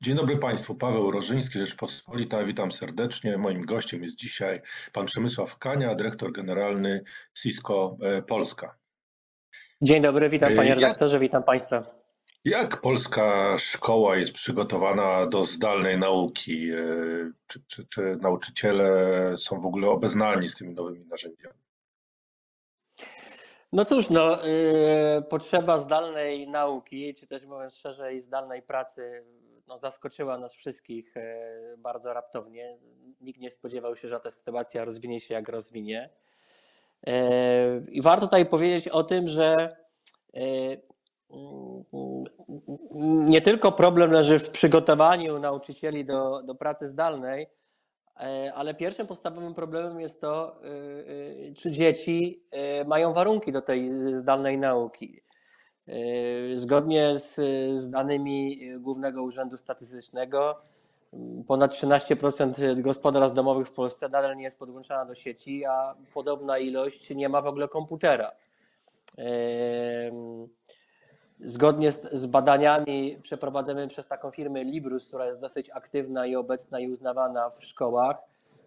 Dzień dobry Państwu, Paweł Rożyński, Rzeczpospolita, witam serdecznie. Moim gościem jest dzisiaj pan Przemysław Kania, dyrektor generalny Cisco e, Polska. Dzień dobry, witam panie redaktorze, witam Państwa. Jak polska szkoła jest przygotowana do zdalnej nauki? E, czy, czy, czy nauczyciele są w ogóle obeznani z tymi nowymi narzędziami? No cóż, no, yy, potrzeba zdalnej nauki, czy też mówiąc szerzej, zdalnej pracy, no, zaskoczyła nas wszystkich yy, bardzo raptownie. Nikt nie spodziewał się, że ta sytuacja rozwinie się jak rozwinie. Yy, I warto tutaj powiedzieć o tym, że nie tylko problem leży w przygotowaniu nauczycieli do, do pracy zdalnej, E, ale pierwszym podstawowym problemem jest to, e, e, czy dzieci mają warunki do tej zdalnej nauki. Zgodnie z, z danymi Głównego Urzędu Statystycznego, ponad 13% gospodarstw domowych w Polsce nadal nie jest podłączona do sieci, a podobna ilość nie ma w ogóle komputera. Zgodnie z, z, badaniami przeprowadzonymi przez taką firmę Librus, która jest dosyć aktywna i obecna i uznawana w szkołach,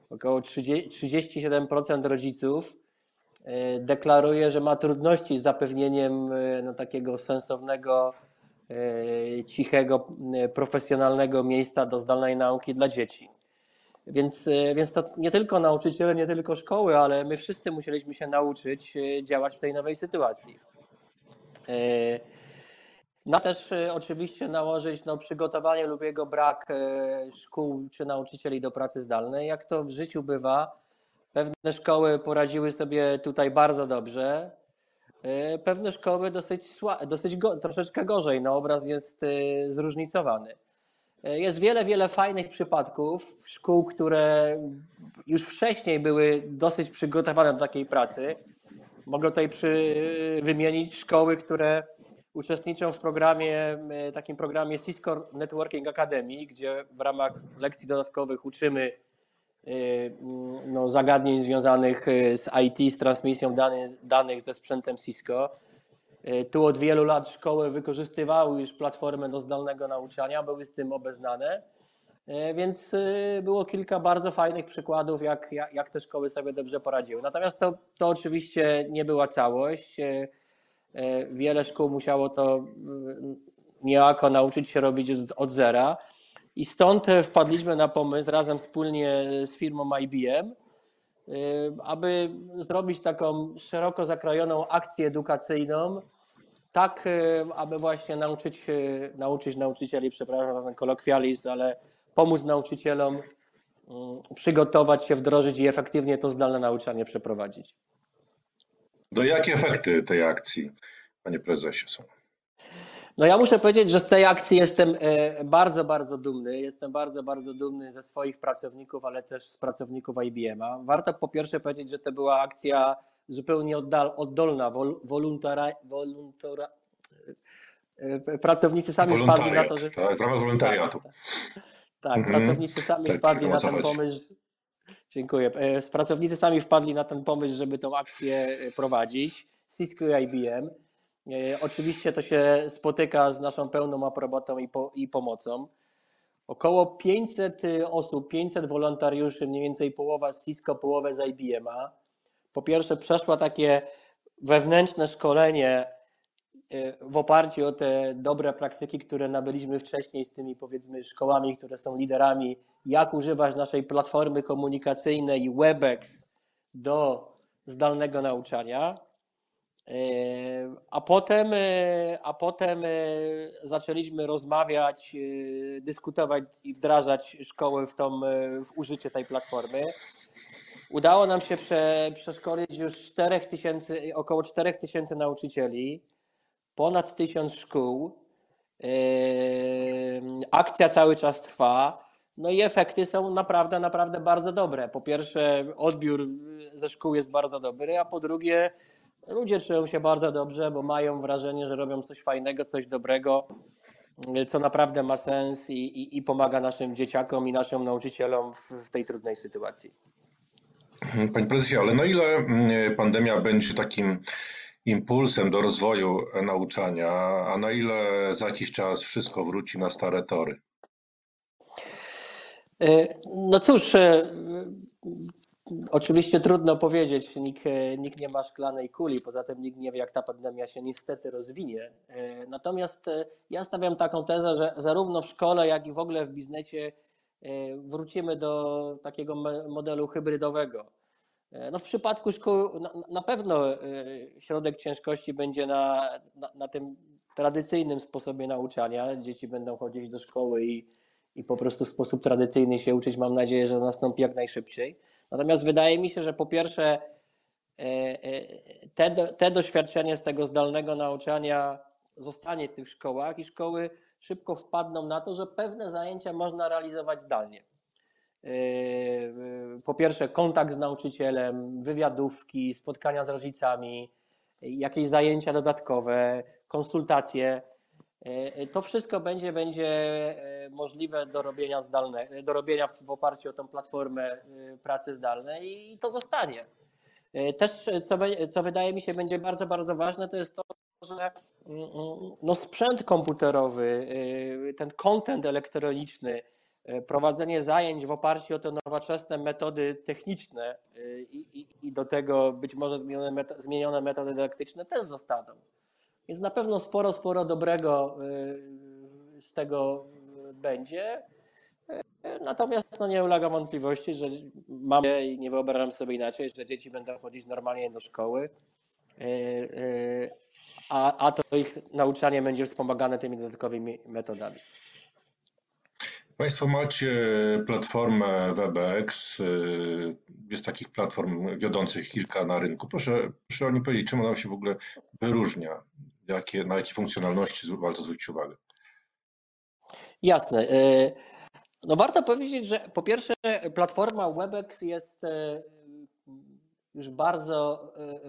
około 30, 37% rodziców e, deklaruje, że ma trudności z zapewnieniem e, no, takiego sensownego, e, cichego, profesjonalnego miejsca do zdalnej nauki dla dzieci. Więc, więc to nie tylko nauczyciele, nie tylko szkoły, ale my wszyscy musieliśmy się nauczyć działać w tej nowej sytuacji. No też oczywiście nałożyć no, przygotowanie lub jego brak szkół czy nauczycieli do pracy zdalnej. Jak to w życiu bywa, pewne szkoły poradziły sobie tutaj bardzo dobrze, y, pewne szkoły dosyć, dosyć go, troszeczkę gorzej. No, obraz jest zróżnicowany. Jest wiele, wiele fajnych przypadków szkół, które już wcześniej były dosyć przygotowane do takiej pracy. Mogę tutaj przy, wymienić szkoły, które uczestniczą w programie, e, takim programie Cisco Networking Academy, gdzie w ramach lekcji dodatkowych uczymy e, no, zagadnień związanych e, z IT, z transmisją danych, danych ze sprzętem Cisco. Tu od wielu lat szkoły wykorzystywały już platformę do zdalnego nauczania, były z tym obeznane, więc było kilka bardzo fajnych przykładów, jak, jak, te szkoły sobie dobrze poradziły. Natomiast to, to oczywiście nie była całość. Wiele szkół musiało to mm, niejako nauczyć się robić od zera. I stąd wpadliśmy na pomysł razem wspólnie z firmą IBM, e, aby zrobić taką szeroko zakrojoną akcję edukacyjną, tak e, aby właśnie nauczyć, nauczyć nauczycieli, przepraszam za ten kolokwializm, ale pomóc nauczycielom mm, przygotować się, wdrożyć i efektywnie to zdalne nauczanie przeprowadzić. No jakie efekty tej akcji, panie prezesie, są? No ja muszę powiedzieć, że z tej akcji jestem e, bardzo, bardzo dumny. Jestem bardzo, bardzo dumny ze swoich pracowników, ale też z pracowników IBM-a. Warto po pierwsze powiedzieć, że to była akcja zupełnie oddal, oddolna, wol, woluntara, woluntara, e, pracownicy sami wpadli na to, że... Tak, w ramach wolontariatu. Tak, tak, tak mhm. pracownicy sami tak, wpadli na ten pomysł. Dziękuję. E, pracownicy sami wpadli na ten pomysł, żeby tą akcję prowadzić. Cisco i IBM. E, oczywiście to się spotyka z naszą pełną aprobatą i, po, i pomocą. Około 500 osób, 500 wolontariuszy, mniej więcej połowa z Cisco, połowę z IBM-a. Po pierwsze przeszła takie wewnętrzne szkolenie e, w oparciu o te dobre praktyki, które nabyliśmy wcześniej z tymi powiedzmy szkołami, które są liderami, jak używać naszej platformy komunikacyjnej WebEx do zdalnego nauczania. A potem, e, a potem e, zaczęliśmy rozmawiać, e, dyskutować i wdrażać szkoły w, tą, w użycie tej platformy. Udało nam się prze, przeszkolić już 4 tysięcy, około 4 tysięcy nauczycieli, ponad 1000 szkół. Akcja cały czas trwa. No i efekty są naprawdę, naprawdę bardzo dobre. Po pierwsze, odbiór ze szkół jest bardzo dobry, a po drugie, Ludzie czują się bardzo dobrze, bo mają wrażenie, że robią coś fajnego, coś dobrego, co naprawdę ma sens i, i, i pomaga naszym dzieciakom i naszym nauczycielom w, w tej trudnej sytuacji. Panie prezesie, ale na ile mm, pandemia będzie takim impulsem do rozwoju nauczania, a na ile za jakiś czas wszystko wróci na stare tory? No cóż, Oczywiście trudno powiedzieć, nikt, nikt nie ma szklanej kuli, poza tym nikt nie wie, jak ta pandemia się niestety rozwinie. E, natomiast e, ja stawiam taką tezę, że zarówno w szkole, jak i w ogóle w biznesie e, wrócimy do takiego modelu hybrydowego. No w przypadku szkół na, na pewno środek ciężkości będzie na, na, na, tym tradycyjnym sposobie nauczania. Dzieci będą chodzić do szkoły i, i po prostu w sposób tradycyjny się uczyć. Mam nadzieję, że nastąpi jak najszybciej. Natomiast wydaje mi się, że po pierwsze e, e, te, te doświadczenie z tego zdalnego nauczania zostanie w tych szkołach i szkoły szybko wpadną na to, że pewne zajęcia można realizować zdalnie. E, po pierwsze, kontakt z nauczycielem, wywiadówki, spotkania z rodzicami, jakieś zajęcia dodatkowe, konsultacje. E, to wszystko będzie, będzie e, możliwe do robienia, zdalne, do robienia w oparciu o tą platformę e, pracy zdalnej i to zostanie. Też, co, co wydaje mi się będzie bardzo, bardzo ważne, to jest to, że mm, mm, no sprzęt komputerowy, ten content elektroniczny, prowadzenie zajęć w oparciu o te nowoczesne metody techniczne i, i, i do tego być może zmienione, zmienione metody dydaktyczne też zostaną. Więc na pewno sporo, sporo dobrego y, z tego będzie. Natomiast no nie ulega wątpliwości, że mamy i nie wyobrażam sobie inaczej, że dzieci będą chodzić normalnie do szkoły, y, y, a, a to ich nauczanie będzie wspomagane tymi dodatkowymi metodami. Państwo macie platformę WebEx. Jest takich platform wiodących kilka na rynku. Proszę, proszę o nim powiedzieć, czym ona się w ogóle wyróżnia jakie, na jakie funkcjonalności warto zwrócić uwagę? Jasne. E, no warto powiedzieć, że po pierwsze platforma WebEx jest e, już bardzo e,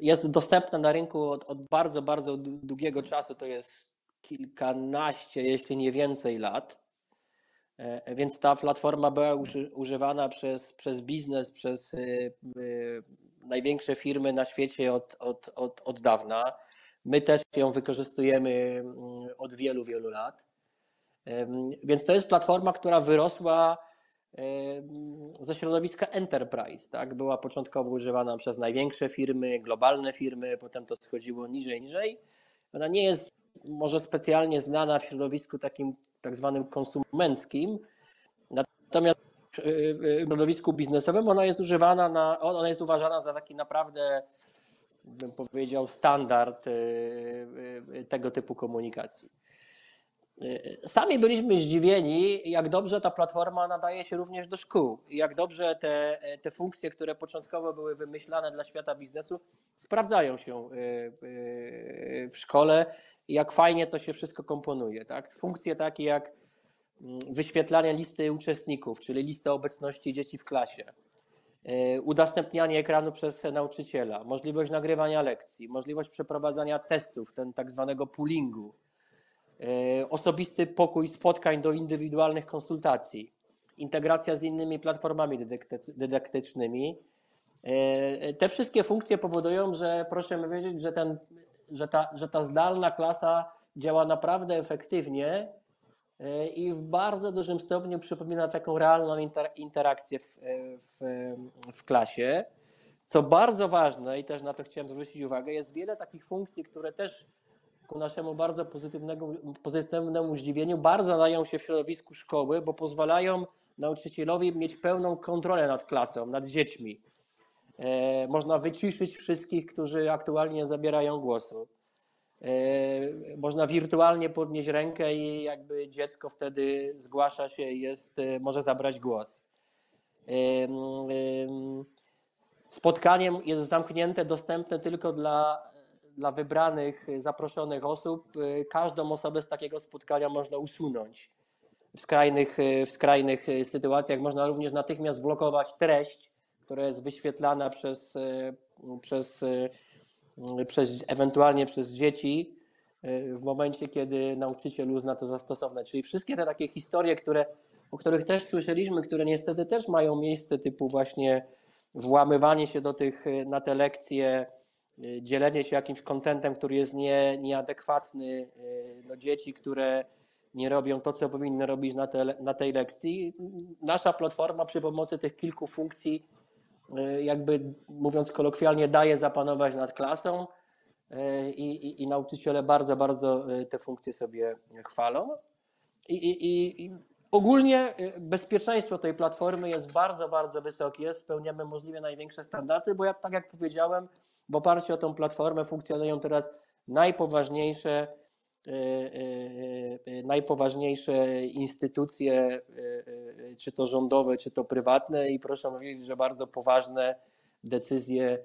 jest dostępna na rynku od, od bardzo, bardzo długiego czasu, to jest kilkanaście, jeśli nie więcej lat. Więc ta platforma była używana przez, przez biznes, przez największe firmy na świecie od, od, od, od dawna. My też ją wykorzystujemy mm, od wielu, wielu lat. Więc to jest platforma, która wyrosła ze środowiska enterprise. Tak? Była początkowo używana przez największe firmy, globalne firmy, potem to schodziło niżej, niżej. Ona nie jest może specjalnie znana w środowisku takim tak zwanym konsumenckim, natomiast środowisku biznesowym, ona jest używana na, ona jest uważana za taki naprawdę, bym powiedział, standard y, y, tego typu komunikacji. Y, sami byliśmy zdziwieni, jak dobrze ta platforma nadaje się również do szkół i jak dobrze te, te funkcje, które początkowo były wymyślane dla świata biznesu, sprawdzają się w szkole jak fajnie to się wszystko komponuje. Tak? Funkcje takie jak Mm, wyświetlanie listy uczestników, czyli listy obecności dzieci w klasie, e, udostępnianie ekranu przez nauczyciela, możliwość nagrywania lekcji, możliwość przeprowadzania testów, ten tak zwanego poolingu, e, osobisty pokój spotkań do indywidualnych konsultacji, integracja z innymi platformami dydaktycznymi. E, te wszystkie funkcje powodują, że proszę wiedzieć, że, ten, że, ta, że ta zdalna klasa działa naprawdę efektywnie i w bardzo dużym stopniu przypomina taką realną interakcję w, w, w klasie. Co bardzo ważne, i też na to chciałem zwrócić uwagę, jest wiele takich funkcji, które też ku naszemu bardzo pozytywnemu zdziwieniu bardzo dają się w środowisku szkoły, bo pozwalają nauczycielowi mieć pełną kontrolę nad klasą, nad dziećmi. E, można wyciszyć wszystkich, którzy aktualnie zabierają głosu. E, można wirtualnie podnieść rękę i jakby dziecko wtedy zgłasza się i jest, e, może zabrać głos. E, Spotkaniem jest zamknięte, dostępne tylko dla, dla wybranych, zaproszonych osób. Każdą osobę z takiego spotkania można usunąć. W skrajnych, w skrajnych sytuacjach można również natychmiast blokować treść, która jest wyświetlana przez, przez przez, ewentualnie przez dzieci e, w momencie, kiedy nauczyciel uzna to za stosowne. Czyli wszystkie te takie historie, które, o których też słyszeliśmy, które niestety też mają miejsce, typu właśnie włamywanie się do tych, e, na te lekcje, dzielenie się jakimś kontentem, który jest nie, nieadekwatny, no dzieci, które nie robią to, co powinny robić na, te, na tej lekcji. Nasza platforma przy pomocy tych kilku funkcji, y, jakby mówiąc kolokwialnie, daje zapanować nad klasą y, i, i, i nauczyciele bardzo, bardzo y, te funkcje sobie chwalą. I, i, ogólnie bezpieczeństwo tej platformy jest bardzo, bardzo wysokie. Spełniamy możliwie największe standardy, bo ja, tak jak powiedziałem, w oparciu o tą platformę funkcjonują teraz najpoważniejsze E, e, e, najpoważniejsze instytucje, czy to rządowe, czy to prywatne, i proszę mówić, że bardzo poważne decyzje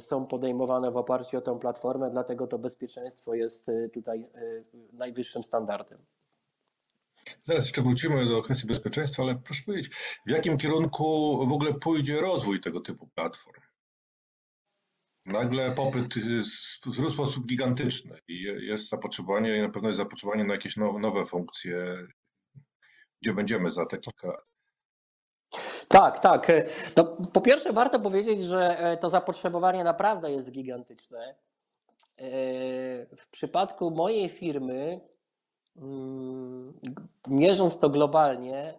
są podejmowane w oparciu o tę platformę, dlatego to bezpieczeństwo jest tutaj najwyższym standardem. Zaraz jeszcze wrócimy do kwestii bezpieczeństwa, ale proszę powiedzieć, w jakim kierunku w ogóle pójdzie rozwój tego typu platform? Nagle popyt wzrósł w sposób gigantyczny i jest zapotrzebowanie, i na pewno jest zapotrzebowanie na jakieś nowe funkcje, gdzie będziemy za te kilka lat. Tak, tak. No, po pierwsze, warto powiedzieć, że e, to zapotrzebowanie naprawdę jest gigantyczne. E, w przypadku mojej firmy, mm, mierząc to globalnie,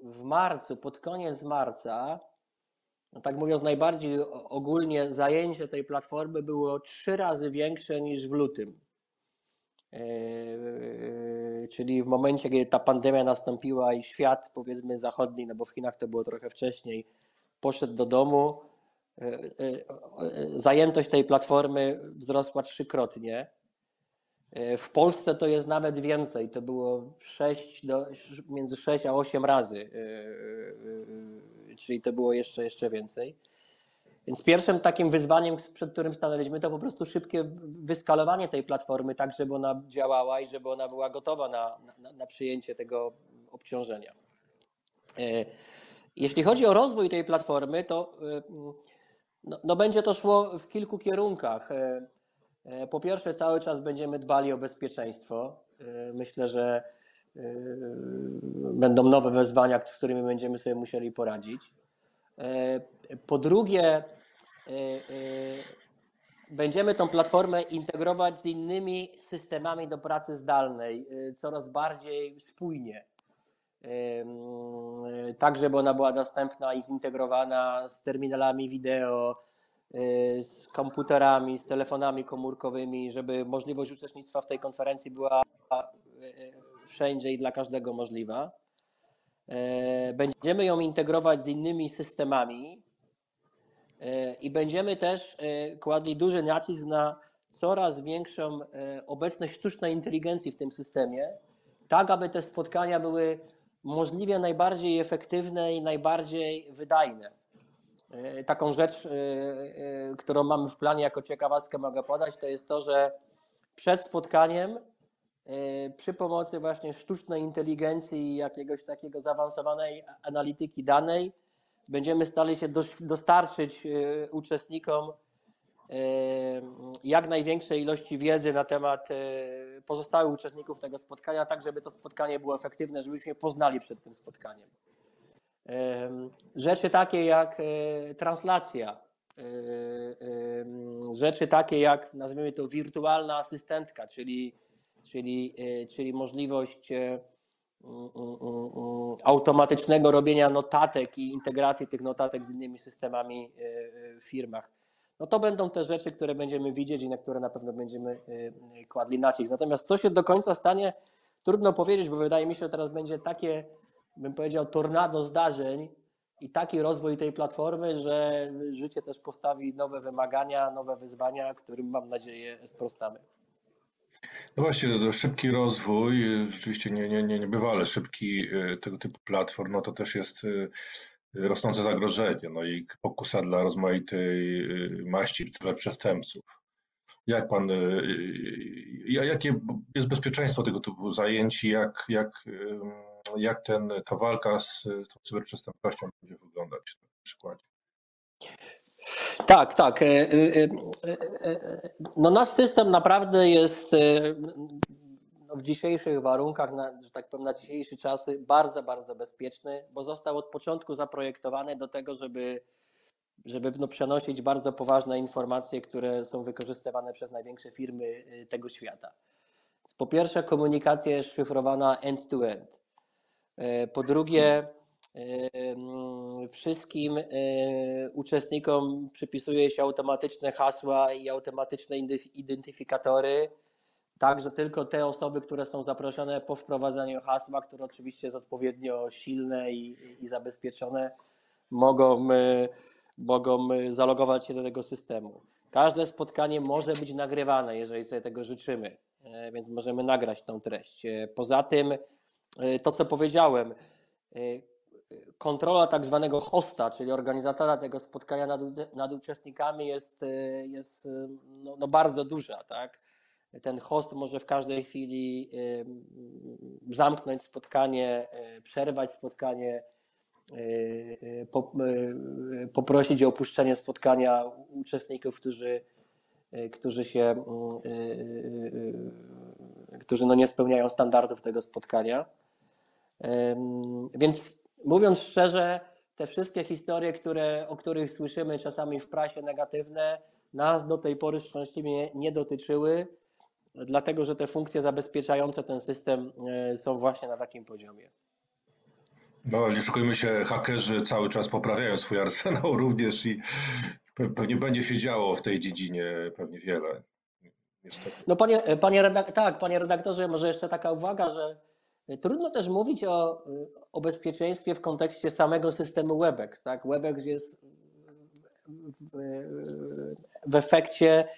w marcu, pod koniec marca, no tak mówiąc najbardziej ogólnie, zajęcie tej platformy było trzy razy większe niż w lutym. E, e, czyli w momencie, kiedy ta pandemia nastąpiła i świat, powiedzmy, zachodni, no bo w Chinach to było trochę wcześniej, poszedł do domu, e, zajętość tej platformy wzrosła trzykrotnie. W Polsce to jest nawet więcej. To było 6 do, między 6 a 8 razy czyli to było jeszcze, jeszcze więcej. Więc pierwszym takim wyzwaniem, przed którym stanęliśmy, to po prostu szybkie wyskalowanie tej platformy, tak żeby ona działała i żeby ona była gotowa na, na, na przyjęcie tego obciążenia. E, jeśli chodzi o rozwój tej platformy, to e, no, no będzie to szło w kilku kierunkach. E, po pierwsze, cały czas będziemy dbali o bezpieczeństwo. Myślę, że będą nowe wyzwania, z którymi będziemy sobie musieli poradzić. E, po drugie, e, e, będziemy tą platformę integrować z innymi systemami do pracy zdalnej coraz bardziej spójnie. Tak, żeby ona była dostępna i zintegrowana z terminalami wideo, z komputerami, z telefonami komórkowymi, żeby możliwość uczestnictwa w tej konferencji była wszędzie i dla każdego możliwa. Będziemy ją integrować z innymi systemami i będziemy też kładli duży nacisk na coraz większą obecność sztucznej inteligencji w tym systemie, tak aby te spotkania były możliwie najbardziej efektywne i najbardziej wydajne. Taką rzecz, którą mamy w planie jako ciekawostkę mogę podać, to jest to, że przed spotkaniem E, przy pomocy właśnie sztucznej inteligencji i jakiegoś takiego zaawansowanej analityki danej będziemy stali się dostarczyć e, uczestnikom e, jak największej ilości wiedzy na temat pozostałych uczestników tego spotkania, tak żeby to spotkanie było efektywne, żebyśmy poznali przed tym spotkaniem. Rzeczy takie jak translacja, rzeczy takie jak, nazwijmy to, wirtualna asystentka, czyli czyli, e, czyli możliwość e, automatycznego robienia notatek i integracji tych notatek z innymi systemami e, w firmach. No to będą te rzeczy, które będziemy widzieć i na które na pewno będziemy kładli nacisk. Natomiast co się do końca stanie, trudno powiedzieć, bo wydaje mi się, że teraz będzie takie, bym powiedział, tornado zdarzeń i taki rozwój tej platformy, że życie też postawi nowe wymagania, nowe wyzwania, którym mam nadzieję sprostamy. No właśnie, szybki rozwój, rzeczywiście nie, nie, nie, niebywale szybki y, tego typu platform, no to też jest y, rosnące zagrożenie, no i pokusa dla rozmaitej maści przestępców. Jak pan, jakie jest bezpieczeństwo tego typu zajęć jak, jak, jak ten, ta walka z tą cyberprzestępczością będzie wyglądać na przykładzie? Tak, tak. E, e, e, no nasz system naprawdę jest no w dzisiejszych warunkach, na, że tak powiem, na dzisiejsze czasy bardzo, bardzo bezpieczny, bo został od początku zaprojektowany do tego, żeby, żeby no, przenosić bardzo poważne informacje, które są wykorzystywane przez największe firmy tego świata. Po pierwsze, komunikacja jest szyfrowana end-to-end. E, po drugie, wszystkim uczestnikom przypisuje się automatyczne hasła i automatyczne identyfikatory, tak że tylko te osoby, które są zaproszone po wprowadzeniu hasła, które oczywiście jest odpowiednio silne i, i zabezpieczone, mogą, mogą zalogować się do tego systemu. Każde spotkanie może być nagrywane, jeżeli sobie tego życzymy, e, więc możemy nagrać tą treść. E, poza tym, e, to co powiedziałem, kontrola tak zwanego hosta, czyli organizatora tego spotkania nad, nad uczestnikami jest, jest no, no bardzo duża. Tak? Ten host może w każdej chwili zamknąć spotkanie, przerwać spotkanie, poprosić o opuszczenie spotkania uczestników, którzy, którzy się, którzy no nie spełniają standardów tego spotkania. Więc mówiąc szczerze, te wszystkie historie, które, o których słyszymy czasami w prasie negatywne, nas do tej pory szczęśliwie nie dotyczyły, dlatego że te funkcje zabezpieczające ten system e, są właśnie na takim poziomie. No, nie szukujmy się, hakerzy cały czas poprawiają swój arsenał również i pewnie będzie się działo w tej dziedzinie pewnie wiele. Niestety. No panie, panie redak- tak, panie redaktorze, może jeszcze taka uwaga, że trudno też mówić o, o bezpieczeństwie w kontekście samego systemu WebEx. Tak? WebEx jest w, w efekcie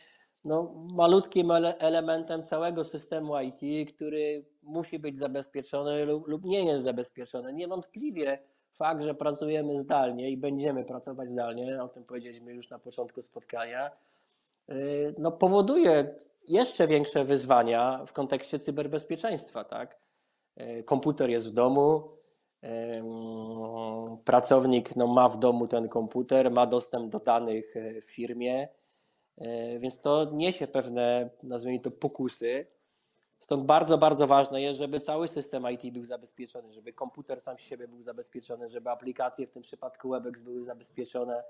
no, malutkim elementem całego systemu IT, który musi być zabezpieczony lub, lub nie jest zabezpieczony. Niewątpliwie fakt, że pracujemy zdalnie i będziemy pracować zdalnie, o tym powiedzieliśmy już na początku spotkania, no, powoduje jeszcze większe wyzwania w kontekście cyberbezpieczeństwa. Tak? Y, komputer jest w domu, pracownik no, ma w domu ten komputer, ma dostęp do danych y, w firmie, E, więc to niesie pewne, nazwijmy to, pokusy. Stąd bardzo, bardzo ważne jest, żeby cały system IT był zabezpieczony, żeby komputer sam z siebie był zabezpieczony, żeby aplikacje, w tym przypadku WebEx, były zabezpieczone,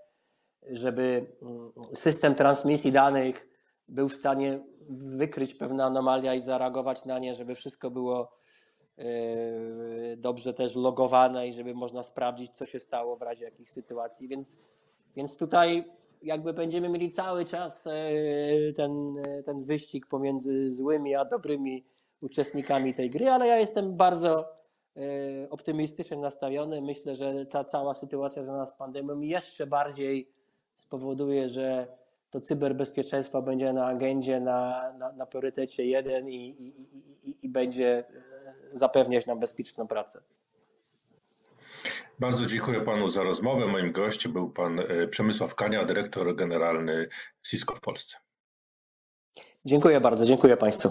żeby mm, system transmisji danych był w stanie wykryć pewne anomalia i zareagować na nie, żeby wszystko było e, dobrze też logowane i żeby można sprawdzić, co się stało w razie jakichś sytuacji. Więc, więc tutaj jakby będziemy mieli cały czas e, ten, ten wyścig pomiędzy złymi a dobrymi uczestnikami tej gry, ale ja jestem bardzo e, optymistycznie nastawiony. Myślę, że ta cała sytuacja związana z pandemią jeszcze bardziej spowoduje, że to cyberbezpieczeństwo będzie na agendzie, na, na, na priorytecie jeden i, i, i, i będzie zapewniać nam bezpieczną pracę. Bardzo dziękuję panu za rozmowę. Moim gościem był pan e, Przemysław Kania, dyrektor generalny Cisco w Polsce. Dziękuję bardzo, dziękuję państwu.